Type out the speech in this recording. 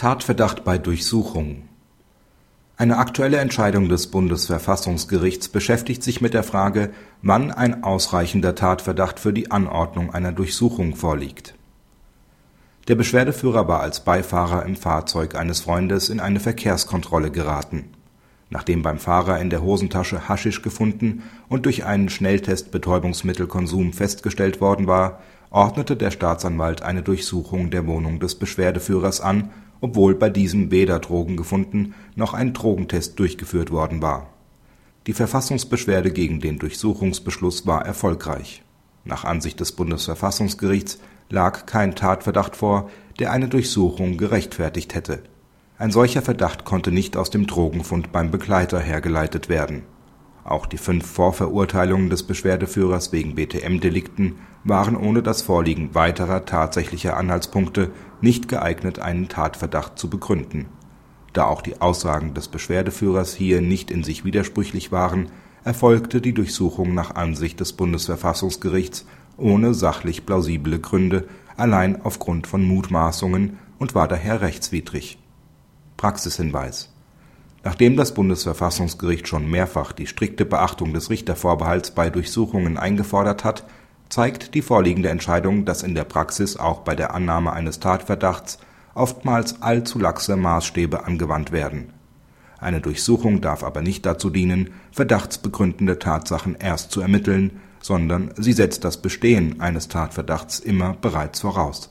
Tatverdacht bei Durchsuchung Eine aktuelle Entscheidung des Bundesverfassungsgerichts beschäftigt sich mit der Frage, wann ein ausreichender Tatverdacht für die Anordnung einer Durchsuchung vorliegt. Der Beschwerdeführer war als Beifahrer im Fahrzeug eines Freundes in eine Verkehrskontrolle geraten. Nachdem beim Fahrer in der Hosentasche Haschisch gefunden und durch einen Schnelltest Betäubungsmittelkonsum festgestellt worden war, ordnete der Staatsanwalt eine Durchsuchung der Wohnung des Beschwerdeführers an, obwohl bei diesem weder Drogen gefunden noch ein Drogentest durchgeführt worden war. Die Verfassungsbeschwerde gegen den Durchsuchungsbeschluss war erfolgreich. Nach Ansicht des Bundesverfassungsgerichts lag kein Tatverdacht vor, der eine Durchsuchung gerechtfertigt hätte. Ein solcher Verdacht konnte nicht aus dem Drogenfund beim Begleiter hergeleitet werden. Auch die fünf Vorverurteilungen des Beschwerdeführers wegen BTM-Delikten waren ohne das Vorliegen weiterer tatsächlicher Anhaltspunkte nicht geeignet, einen Tatverdacht zu begründen. Da auch die Aussagen des Beschwerdeführers hier nicht in sich widersprüchlich waren, erfolgte die Durchsuchung nach Ansicht des Bundesverfassungsgerichts ohne sachlich plausible Gründe, allein aufgrund von Mutmaßungen und war daher rechtswidrig. Praxishinweis Nachdem das Bundesverfassungsgericht schon mehrfach die strikte Beachtung des Richtervorbehalts bei Durchsuchungen eingefordert hat, zeigt die vorliegende Entscheidung, dass in der Praxis auch bei der Annahme eines Tatverdachts oftmals allzu laxe Maßstäbe angewandt werden. Eine Durchsuchung darf aber nicht dazu dienen, verdachtsbegründende Tatsachen erst zu ermitteln, sondern sie setzt das Bestehen eines Tatverdachts immer bereits voraus